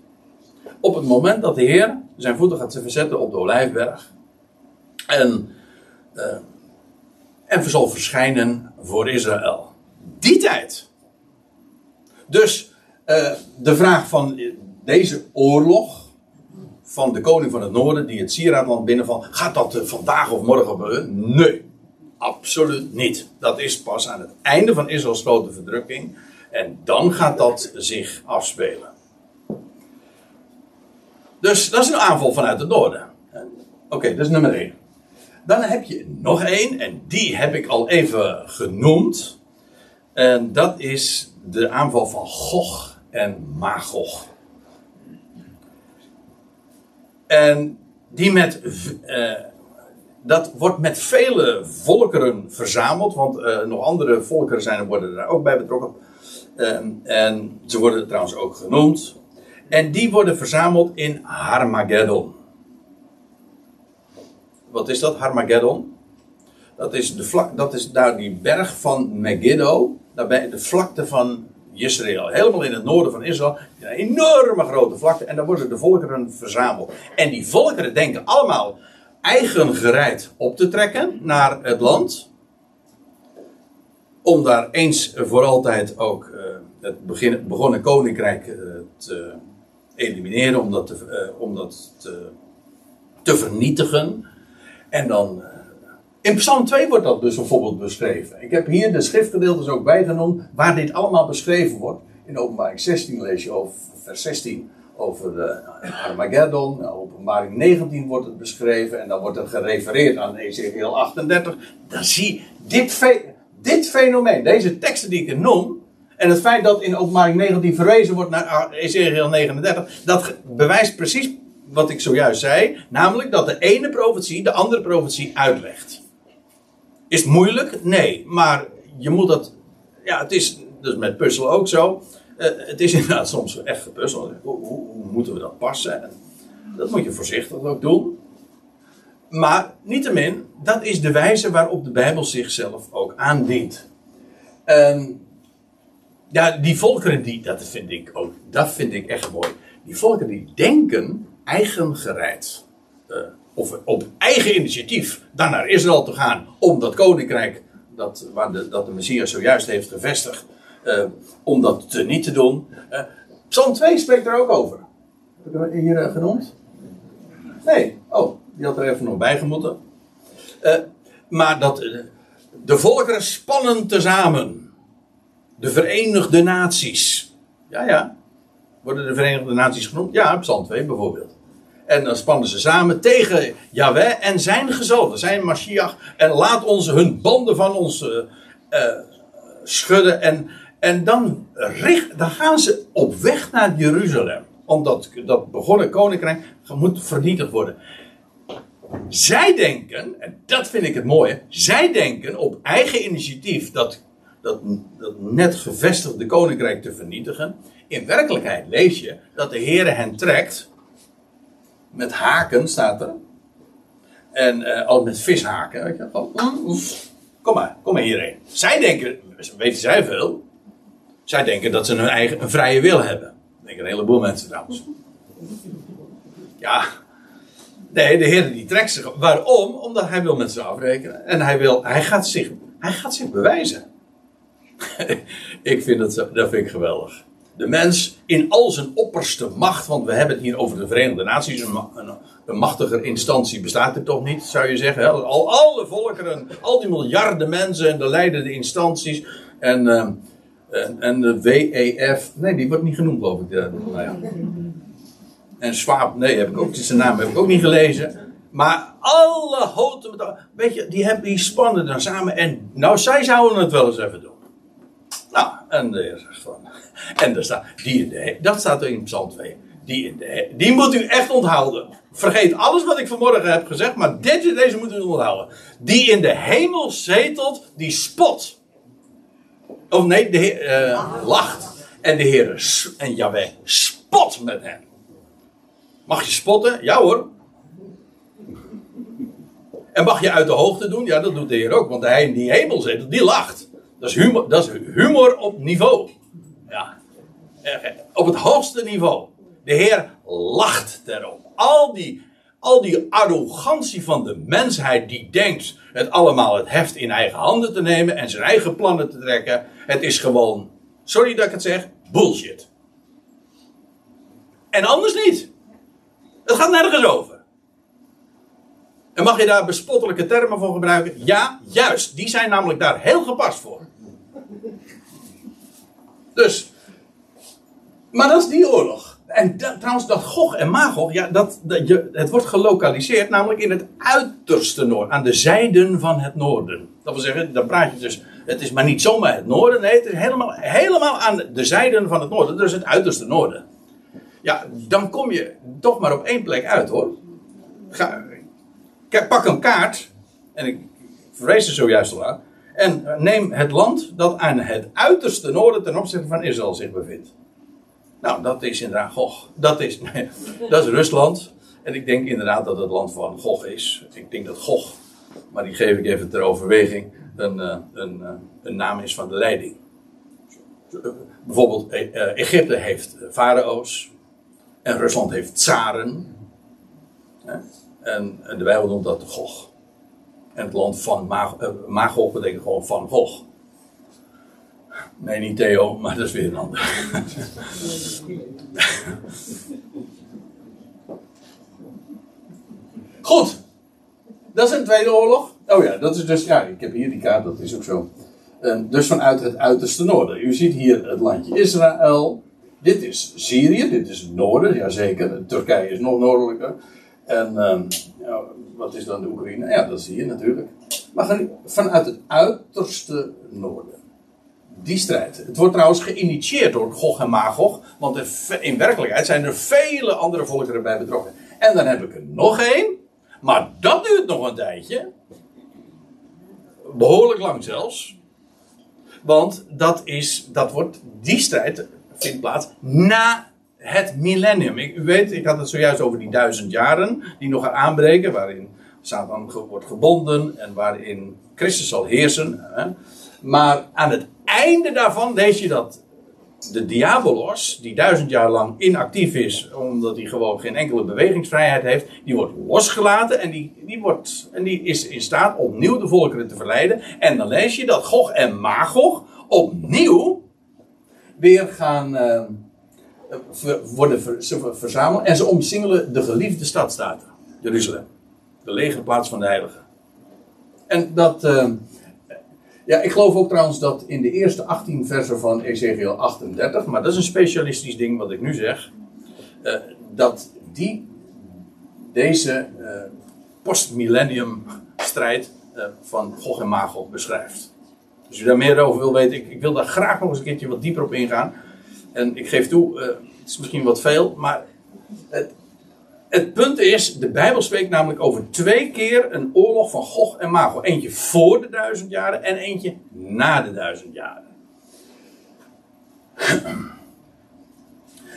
Op het moment dat de Heer zijn voeten gaat verzetten op de Olijfberg. En, uh, en zal verschijnen voor Israël. Die tijd. Dus uh, de vraag van deze oorlog. Van de koning van het noorden die het sieraadland binnenvalt. Gaat dat vandaag of morgen gebeuren? Nee. Absoluut niet. Dat is pas aan het einde van Israëls grote verdrukking. En dan gaat dat zich afspelen. Dus dat is een aanval vanuit het noorden. Oké, dat is nummer 1. Dan heb je nog één, en die heb ik al even genoemd. En dat is de aanval van Gog en Magog. En die met uh, dat wordt met vele volkeren verzameld, want uh, nog andere volkeren zijn, worden daar ook bij betrokken. Ehm, en ze worden trouwens ook genoemd. En die worden verzameld in Harmageddon. Wat is dat, Harmageddon? Dat is, de vlak, dat is daar die berg van Megiddo, daarbij de vlakte van Israël. Helemaal in het noorden van Israël. Een enorme grote vlakte. En daar worden de volkeren verzameld. En die volkeren denken allemaal eigen gereid op te trekken naar het land. Om daar eens voor altijd ook uh, het begin, begonnen koninkrijk uh, te elimineren, om dat, te, uh, om dat te, vernietigen. En dan. in Psalm 2 wordt dat dus bijvoorbeeld beschreven. Ik heb hier de schriftgedeeltes ook bijgenoemd waar dit allemaal beschreven wordt. In openbaring 16 lees je over vers 16 over de Armageddon. Openbaring 19 wordt het beschreven en dan wordt het gerefereerd aan Ezekiel 38. Dan zie dit, dit fenomeen, deze teksten die ik noem, en het feit dat in openbaring 19 verwezen wordt naar Ezekiel 39, dat bewijst precies wat ik zojuist zei, namelijk dat de ene profetie de andere profetie uitlegt. Is het moeilijk? Nee, maar je moet dat, ja, het is dus met puzzel ook zo. Uh, het is inderdaad soms echt gepuzzeld. Hoe, hoe, moeten we dat passen? dat moet je voorzichtig ook doen. Maar niettemin, dat is de wijze waarop de Bijbel zichzelf ook aandient. Um, ja, die volkeren die, dat vind ik ook, dat vind ik echt mooi. Die volkeren die denken eigen gereid. Uh, of op eigen initiatief dan naar Israël te gaan om dat koninkrijk dat, waar de, dat de Messias zojuist heeft gevestigd, om dat te, niet te doen. Uh, Psalm 2 spreekt er ook over. Heb ik hem hier uh, genoemd? Nee. Oh, die had er even nog bij gemoeten. maar dat de volkeren spannen tezamen. De Verenigde Naties. Ja, ja. Worden de Verenigde Naties genoemd? Ja, Psalm 2 bijvoorbeeld. En dan spannen ze samen tegen Yahweh en zijn gezalfde, zijn Mashiach. En laat ons hun banden van ons uh, schudden. En en dan, richt, dan gaan ze op weg naar Jeruzalem. Omdat dat begonnen koninkrijk moet vernietigd worden. Zij denken, en dat vind ik het mooie. Zij denken op eigen initiatief dat dat, dat net gevestigde koninkrijk te vernietigen. In werkelijkheid lees je dat de Heer hen trekt. Met haken staat er. En uh, al met vishaken. Weet je, kom maar, kom maar hierheen. Zij denken, weten zij veel. Zij denken dat ze hun eigen een vrije wil hebben. Dat denken een heleboel mensen trouwens. Ja. Nee, de Heer die trekt zich. Waarom? Omdat hij wil met ze afrekenen. En hij, wil, hij, gaat, zich, hij gaat zich bewijzen. ik vind dat, dat vind ik geweldig. De mens in al zijn opperste macht, want we hebben het hier over de Verenigde Naties, een, een, een machtiger instantie bestaat er toch niet, zou je zeggen. Al, alle volkeren, al die miljarden mensen en de leidende instanties en, uh, en, en, de WEF, nee, die wordt niet genoemd, geloof ik. nou ja. En Schwab, nee, heb ik ook, zijn naam heb ik ook niet gelezen. Maar alle houten, weet je, die, hebben, die spannen dan samen en nou, zij zouden het wel eens even doen. Nou, en de heer zegt van. En daar staat, die in de, dat staat er in Psalm 2. Die, in de, die moet u echt onthouden. Vergeet alles wat ik vanmorgen heb gezegd, maar deze, deze moet u onthouden. Die in de hemel zetelt, die spot. Of nee, de heer, uh, lacht. En de Heer en Yahweh spot met hem. Mag je spotten? Ja hoor. En mag je uit de hoogte doen? Ja, dat doet de Heer ook. Want hij in die hemel zetelt, die lacht. Dat is humor, dat is humor op niveau. Ja. Eh, op het hoogste niveau. De Heer lacht erop. Al die, al die arrogantie van de mensheid die denkt het allemaal het heft in eigen handen te nemen en zijn eigen plannen te trekken. Het is gewoon, sorry dat ik het zeg, bullshit. En anders niet. Het gaat nergens over. En mag je daar bespottelijke termen voor gebruiken? Ja, juist. Die zijn namelijk daar heel gepast voor. Dus. Maar dat is die oorlog. En trouwens, dat Gog en Magog, ja, dat, dat, je, het wordt gelokaliseerd namelijk in het uiterste noorden, aan de zijden van het noorden. Dat wil zeggen, dan praat je dus, het is maar niet zomaar het noorden, nee, het is helemaal, helemaal aan de zijden van het noorden, dus het uiterste noorden. Ja, dan kom je toch maar op één plek uit hoor. Ga, pak een kaart, en ik verwees er zojuist al aan, en neem het land dat aan het uiterste noorden ten opzichte van Israël zich bevindt. Nou, dat is inderdaad Gog. Dat is, dat is Rusland. En ik denk inderdaad dat het land van Gog is. Ik denk dat Gog, maar die geef ik even ter overweging, een, eh, een, eh, een naam is van de leiding. Bijvoorbeeld, eh, Egypte heeft farao's. En Rusland heeft tsaren. En, de Bijbel noemt dat Gog. En het land van Mag Magog betekent gewoon van Gog. Nee, niet Theo, maar dat is weer een ander. Goed. Dat is een tweede oorlog. Oh ja, dat is dus, ja, ik heb hier die kaart, dat is ook zo. Uh, dus vanuit het uiterste noorden. U ziet hier het landje Israël. Dit is Syrië, dit is het noorden, jazeker. Turkije is nog noordelijker. En uh, ja, wat is dan de Oekraïne? Ja, dat zie je natuurlijk. Maar vanuit het uiterste noorden. Die strijd. Het wordt trouwens geïnitieerd door Gog en Magog. Want in werkelijkheid zijn er vele andere volkeren bij betrokken. En dan heb ik er nog één. Maar dat duurt nog een tijdje. Behoorlijk lang zelfs. Want dat is, dat wordt, die strijd vindt plaats na het millennium. Ik, u weet, ik had het zojuist over die duizend jaren die nog gaan aanbreken, waarin Satan wordt gebonden en waarin Christus zal heersen. Hè. Maar aan het einde daarvan lees je dat de diabolos, die duizend jaar lang inactief is, omdat hij gewoon geen enkele bewegingsvrijheid heeft, die wordt losgelaten en die, die, wordt, en die is in staat opnieuw de volkeren te verleiden. En dan lees je dat Gog en Magog opnieuw weer gaan. Uh, worden verzameld en ze omsingelen de geliefde stad, staat Jeruzalem. De legerplaats van de heiligen. En dat, uh, ja, ik geloof ook trouwens dat in de eerste 18 versen van Ezekiel 38, maar dat is een specialistisch ding wat ik nu zeg, uh, dat die deze uh, postmillennium strijd van Gog en Magog beschrijft. Als u daar meer over wil weten, ik, ik wil daar graag nog eens een keertje wat dieper op ingaan. En ik geef toe, het is misschien wat veel, maar het, het punt is, de Bijbel spreekt namelijk over twee keer een oorlog van Gog en Magog. Eentje voor de duizend jaren en eentje na de duizend jaren.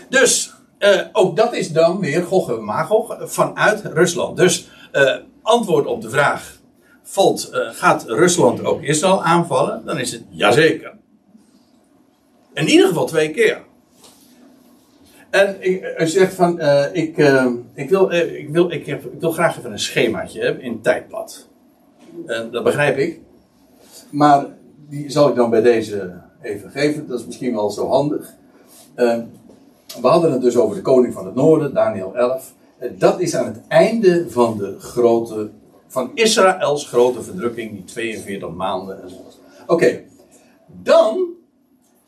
Dus, uh, ook dat is dan weer Gog en Magog vanuit Rusland. Dus, uh, antwoord op de vraag, valt, uh, gaat Rusland ook Israël aanvallen? Dan is het jazeker. In ieder geval twee keer. En ik, je zegt van, uh, ik, uh, ik, wil, ik, wil, ik, wil graag even een schemaatje hebben in tijdblad. En dat begrijp ik. Maar die zal ik dan bij deze even geven. Dat is misschien wel zo handig. we hadden het dus over de koning van het noorden, Daniel 11. dat is aan het einde van de grote, van Israëls grote verdrukking, die 42 maanden. Oké, okay. dan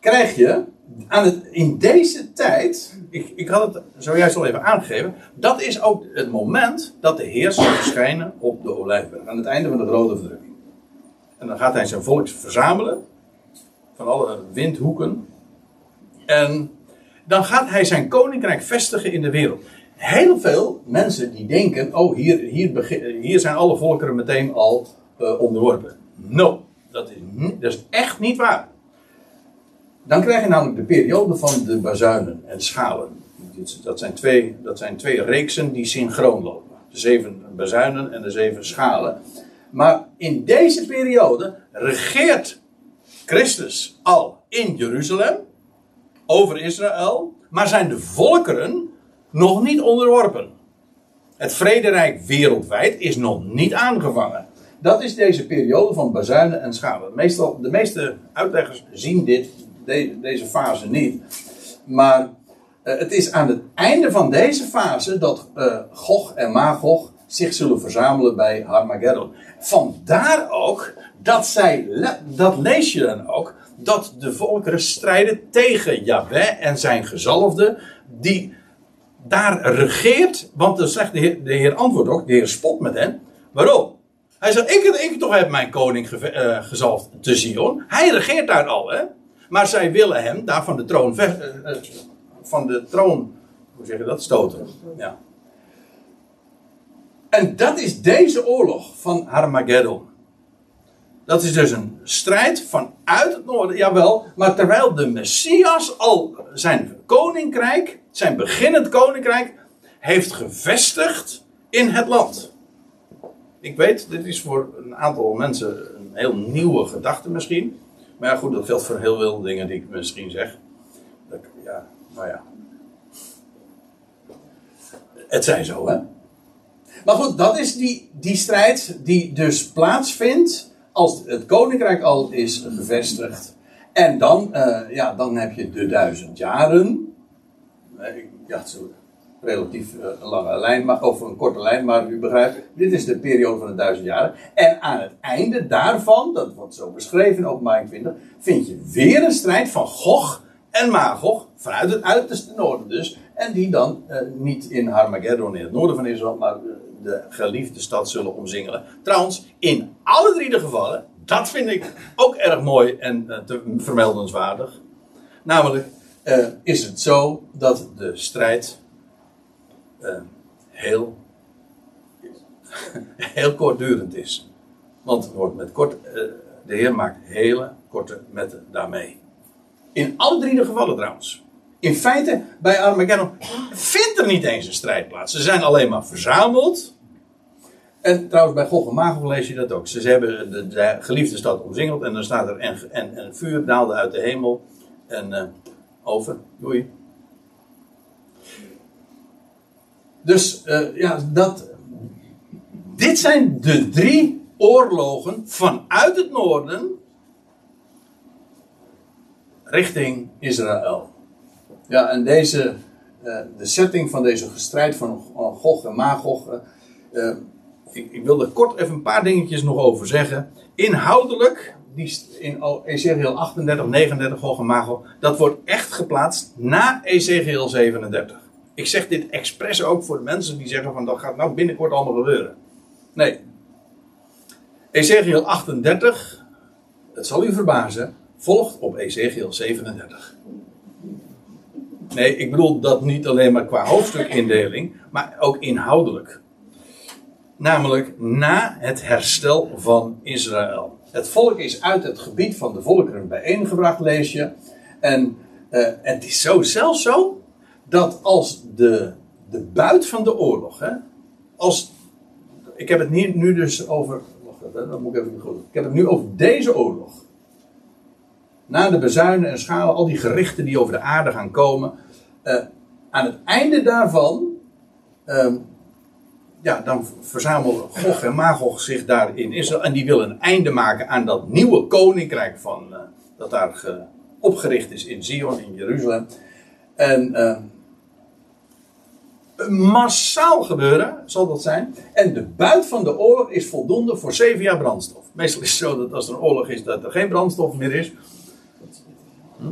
krijg je aan het, in deze tijd, ik, ik had het zojuist al even aangegeven, dat is ook het moment dat de Heer zal verschijnen op de Olijfberg, aan het einde van de grote verdrukking. En dan gaat hij zijn volk verzamelen, van alle windhoeken, en dan gaat hij zijn koninkrijk vestigen in de wereld. Heel veel mensen die denken, oh hier, hier, hier zijn alle volkeren meteen al uh, onderworpen. No, dat is, dat is echt niet waar. Dan krijg je namelijk de periode van de bazuinen en schalen. Dat zijn twee, dat zijn twee reeksen die synchroon lopen. De zeven bazuinen en de zeven schalen. Maar in deze periode regeert Christus al in Jeruzalem over Israël, maar zijn de volkeren nog niet onderworpen. Het vrederijk wereldwijd is nog niet aangevangen. Dat is deze periode van bazuinen en schalen. Meestal, de meeste uitleggers zien dit deze fase niet. Maar uh, het is aan het einde van deze fase dat uh, Gog en Magog zich zullen verzamelen bij Harmageddon. Vandaar ook dat zij, dat lees je dan ook, dat de volkeren strijden tegen Yahweh en zijn gezalfde, die daar regeert, want dan zegt de Heer, de heer antwoordt ook, de Heer spot met hen. Waarom? Hij zegt, ik, ik toch heb mijn koning ge, uh, gezalfd te Zion. Hij regeert daar al, hè. Maar zij willen hem daar van de troon, uh, van de troon hoe zeg je dat, stoten. Ja. En dat is deze oorlog van Armageddon. Dat is dus een strijd vanuit het noorden, jawel. Maar terwijl de Messias al zijn koninkrijk, zijn beginnend koninkrijk, heeft gevestigd in het land. Ik weet, dit is voor een aantal mensen een heel nieuwe gedachte misschien. Maar ja, goed, dat geldt voor heel veel dingen die ik misschien zeg. Dat, ja, nou ja. Het zij zo, hè. Maar goed, dat is die, die strijd die dus plaatsvindt als het koninkrijk al is gevestigd. En dan, uh, ja, dan heb je de duizend jaren. Ja, zo relatief een lange lijn, maar, of een korte lijn, maar u begrijpt, dit is de periode van de duizend jaren. En aan het einde daarvan, dat wordt zo beschreven in openbaring 20, vind je weer een strijd van Gog en Magog, vanuit het uiterste noorden dus, en die dan uh, niet in Harmageddon in het noorden van Israël, maar de geliefde stad zullen omzingelen. Trouwens, in alle drie de gevallen, dat vind ik ook erg mooi en te vermeldenswaardig. Namelijk, is het zo dat de strijd uh, heel, heel kortdurend is. Want het wordt met kort, uh, de Heer maakt hele korte metten daarmee. In alle drie de gevallen trouwens. In feite, bij Armageddon vindt er niet eens een strijd plaats. Ze zijn alleen maar verzameld. En trouwens, bij Gog en Magog lees je dat ook. Ze hebben de, de, geliefde stad omzingeld en dan staat er en, en, en vuur daalde uit de hemel. En uh, over, doei. Dus uh, ja, dat. Dit zijn de drie oorlogen vanuit het noorden richting Israël. Ja, en deze, uh, de setting van deze strijd van Gog en Magog. Ik, ik wil er kort even een paar dingetjes nog over zeggen. Inhoudelijk, die in Ezekiel 38, 39, Gog en Magog, dat wordt echt geplaatst na Ezekiel 37. Ik zeg dit expres ook voor de mensen die zeggen van dat gaat nou binnenkort allemaal gebeuren. Nee. Ezekiel 38, het zal u verbazen, volgt op Ezekiel 37. Nee, ik bedoel dat niet alleen maar qua hoofdstukindeling, maar ook inhoudelijk. Namelijk na het herstel van Israël. Het volk is uit het gebied van de volkeren bijeengebracht, lees je. En uh, het is zo, zelfs zo, dat als de, de buit van de oorlog, hè, als, ik heb het nu, nu dus over, wacht even, dat moet ik even goed. Ik heb het nu over deze oorlog. Na de bezuinen en schalen, al die gerichten die over de aarde gaan komen. Uh, aan het einde daarvan um, ja, dan verzamelen Gog en Magog zich daar in Israël. En die willen een einde maken aan dat nieuwe koninkrijk van, uh, dat daar ge, opgericht is in Zion, in Jeruzalem. En uh, massaal gebeuren zal dat zijn. En de buit van de oorlog is voldoende voor zeven jaar brandstof. Meestal is het zo dat als er een oorlog is, dat er geen brandstof meer is. Hm?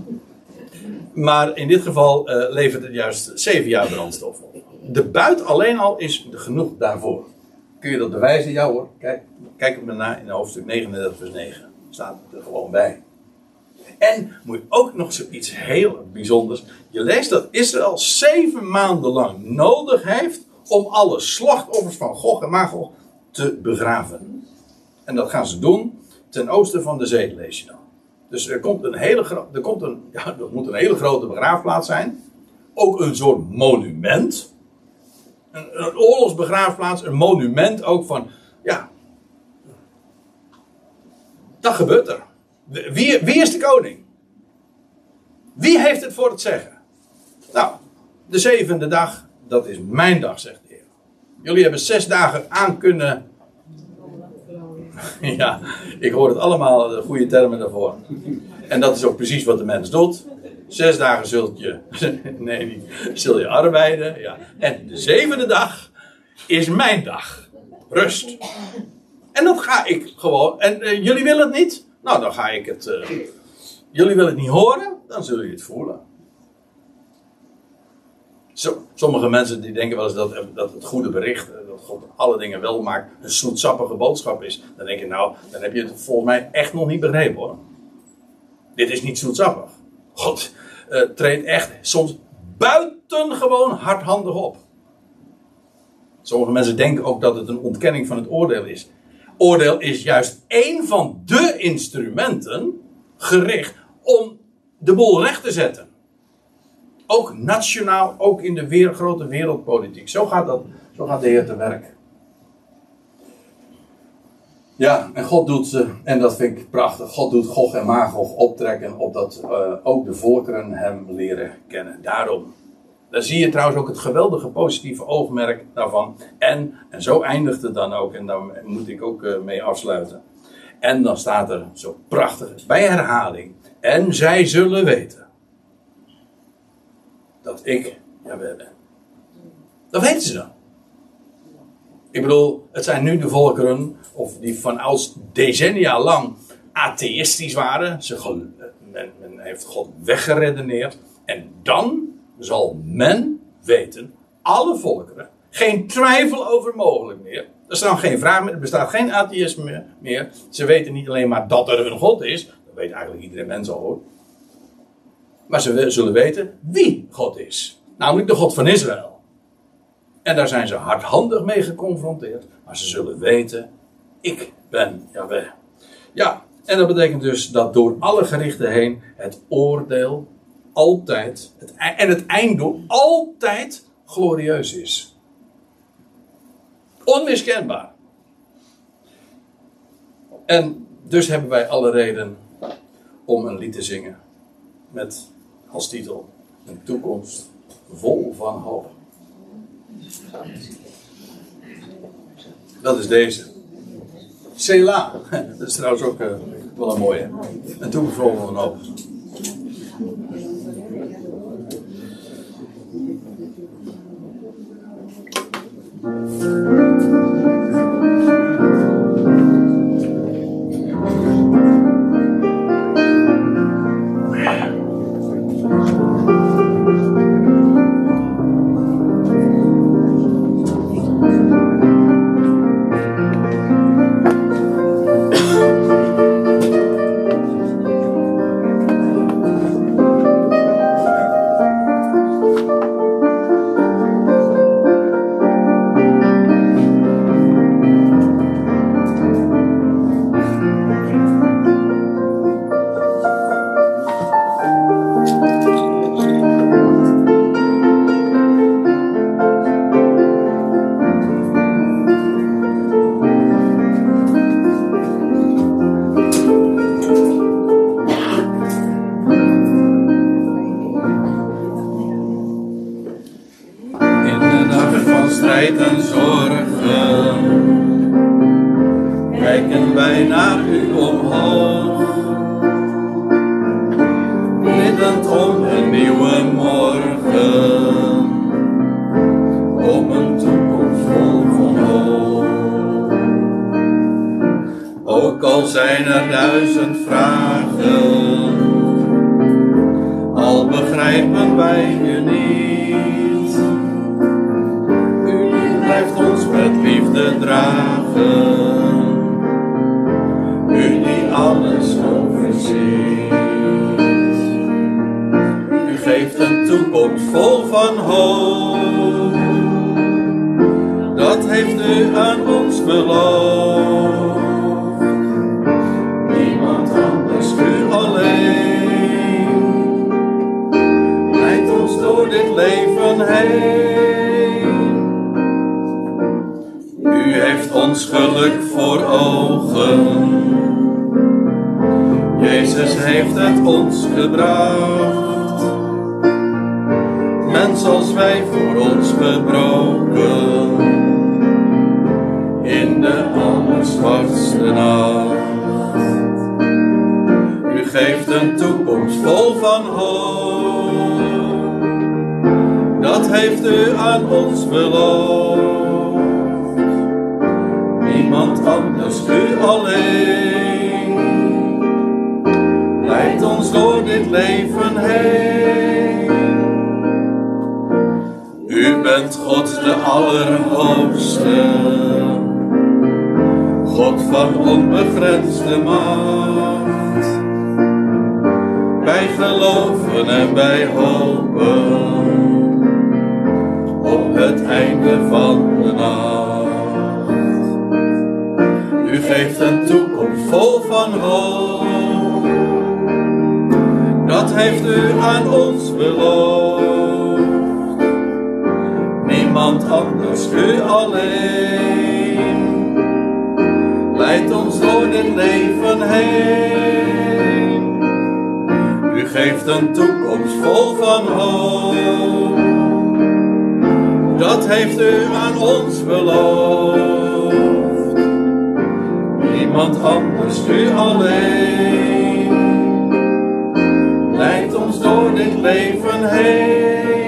Maar in dit geval uh, levert het juist zeven jaar brandstof op de buit alleen al is genoeg daarvoor. Kun je dat bewijzen? Ja hoor. Kijk, kijk het maar na in hoofdstuk 39 vers 9. Staat er gewoon bij. En moet je ook nog zoiets heel bijzonders. Je leest dat Israël zeven maanden lang nodig heeft om alle slachtoffers van Gog en Magog te begraven. En dat gaan ze doen ten oosten van de zee, lees je dan. Dus er komt een hele, er komt een, ja, dat moet een hele grote begraafplaats zijn. Ook een soort monument een, een oorlogsbegraafplaats, een monument ook van, ja, dat gebeurt er. Wie, wie is de koning? Wie heeft het voor het zeggen? Nou, de zevende dag, dat is mijn dag, zegt de Heer. Jullie hebben zes dagen aan kunnen. Ja, ik hoor het allemaal, de goede termen daarvoor. En dat is ook precies wat de mens doet. Zes dagen zult je, nee, niet, zul je arbeiden. Ja. En de zevende dag is mijn dag. Rust. En dat ga ik gewoon. En uh, jullie willen het niet? Nou, dan ga ik het. Uh, jullie willen het niet horen? Dan zullen jullie het voelen. Zo, sommige mensen die denken wel eens dat, dat het goede bericht, eh, dat God alle dingen wel maakt, een zoetsappige boodschap is. Dan denk je, nou, dan heb je het volgens mij echt nog niet begrepen hoor. Dit is niet zoetsappig. God treedt echt soms buitengewoon hardhandig op. Sommige mensen denken ook dat het een ontkenning van het oordeel is. Oordeel is juist één van de instrumenten gericht om de boel recht te zetten. Ook nationaal, ook in de weer, grote wereldpolitiek. Zo gaat, dat, zo gaat de Heer te werk. Ja, en God doet, uh, en dat vind ik prachtig, God doet Gog en Magog optrekken opdat uh, ook de volkeren hem leren kennen. Daarom. Daar zie je trouwens ook het geweldige positieve oogmerk daarvan. En, en zo eindigt het dan ook, en daar moet ik ook uh, mee afsluiten. En dan staat er zo prachtig bij herhaling. En zij zullen weten dat ik Jawel ben. Dat weten ze dan. Ik bedoel, het zijn nu de volkeren, of die van ouds decennia lang atheïstisch waren. Ze, men, men heeft God weggeredeneerd. En dan zal men weten, alle volkeren, geen twijfel over mogelijk meer. Er dan geen vraag meer, er bestaat geen atheïsme meer. Ze weten niet alleen maar dat er een God is, dat weet eigenlijk iedere mens al hoor. Maar ze zullen weten wie God is. Namelijk de God van Israël. En daar zijn ze hardhandig mee geconfronteerd. Maar ze zullen weten, ik ben Yahweh. Ja, en dat betekent dus dat door alle gerichten heen het oordeel altijd, het, en het einddoel altijd glorieus is. Onmiskenbaar. En dus hebben wij alle reden om een lied te zingen. Met als titel een toekomst vol van hoop. Dat is deze. Sela. Dat is trouwens ook uh, wel een mooie. En toen bevroren van hoop. Gebracht. Mens als wij voor ons gebroken. In de allerzwartste nacht. U geeft een toekomst vol van hoop. Dat heeft u aan ons beloofd. Niemand anders, u alleen. Leidt ons door dit leven heen. U bent God de Allerhoogste. God van onbegrensde macht. Wij geloven en wij hopen op het einde van de nacht. U geeft een toekomst vol van hoop. Dat heeft u aan ons beloofd. Niemand anders, u alleen. Leidt ons door dit leven heen. U geeft een toekomst vol van hoop. Dat heeft u aan ons beloofd. Niemand anders, u alleen. Ons door dit leven heen.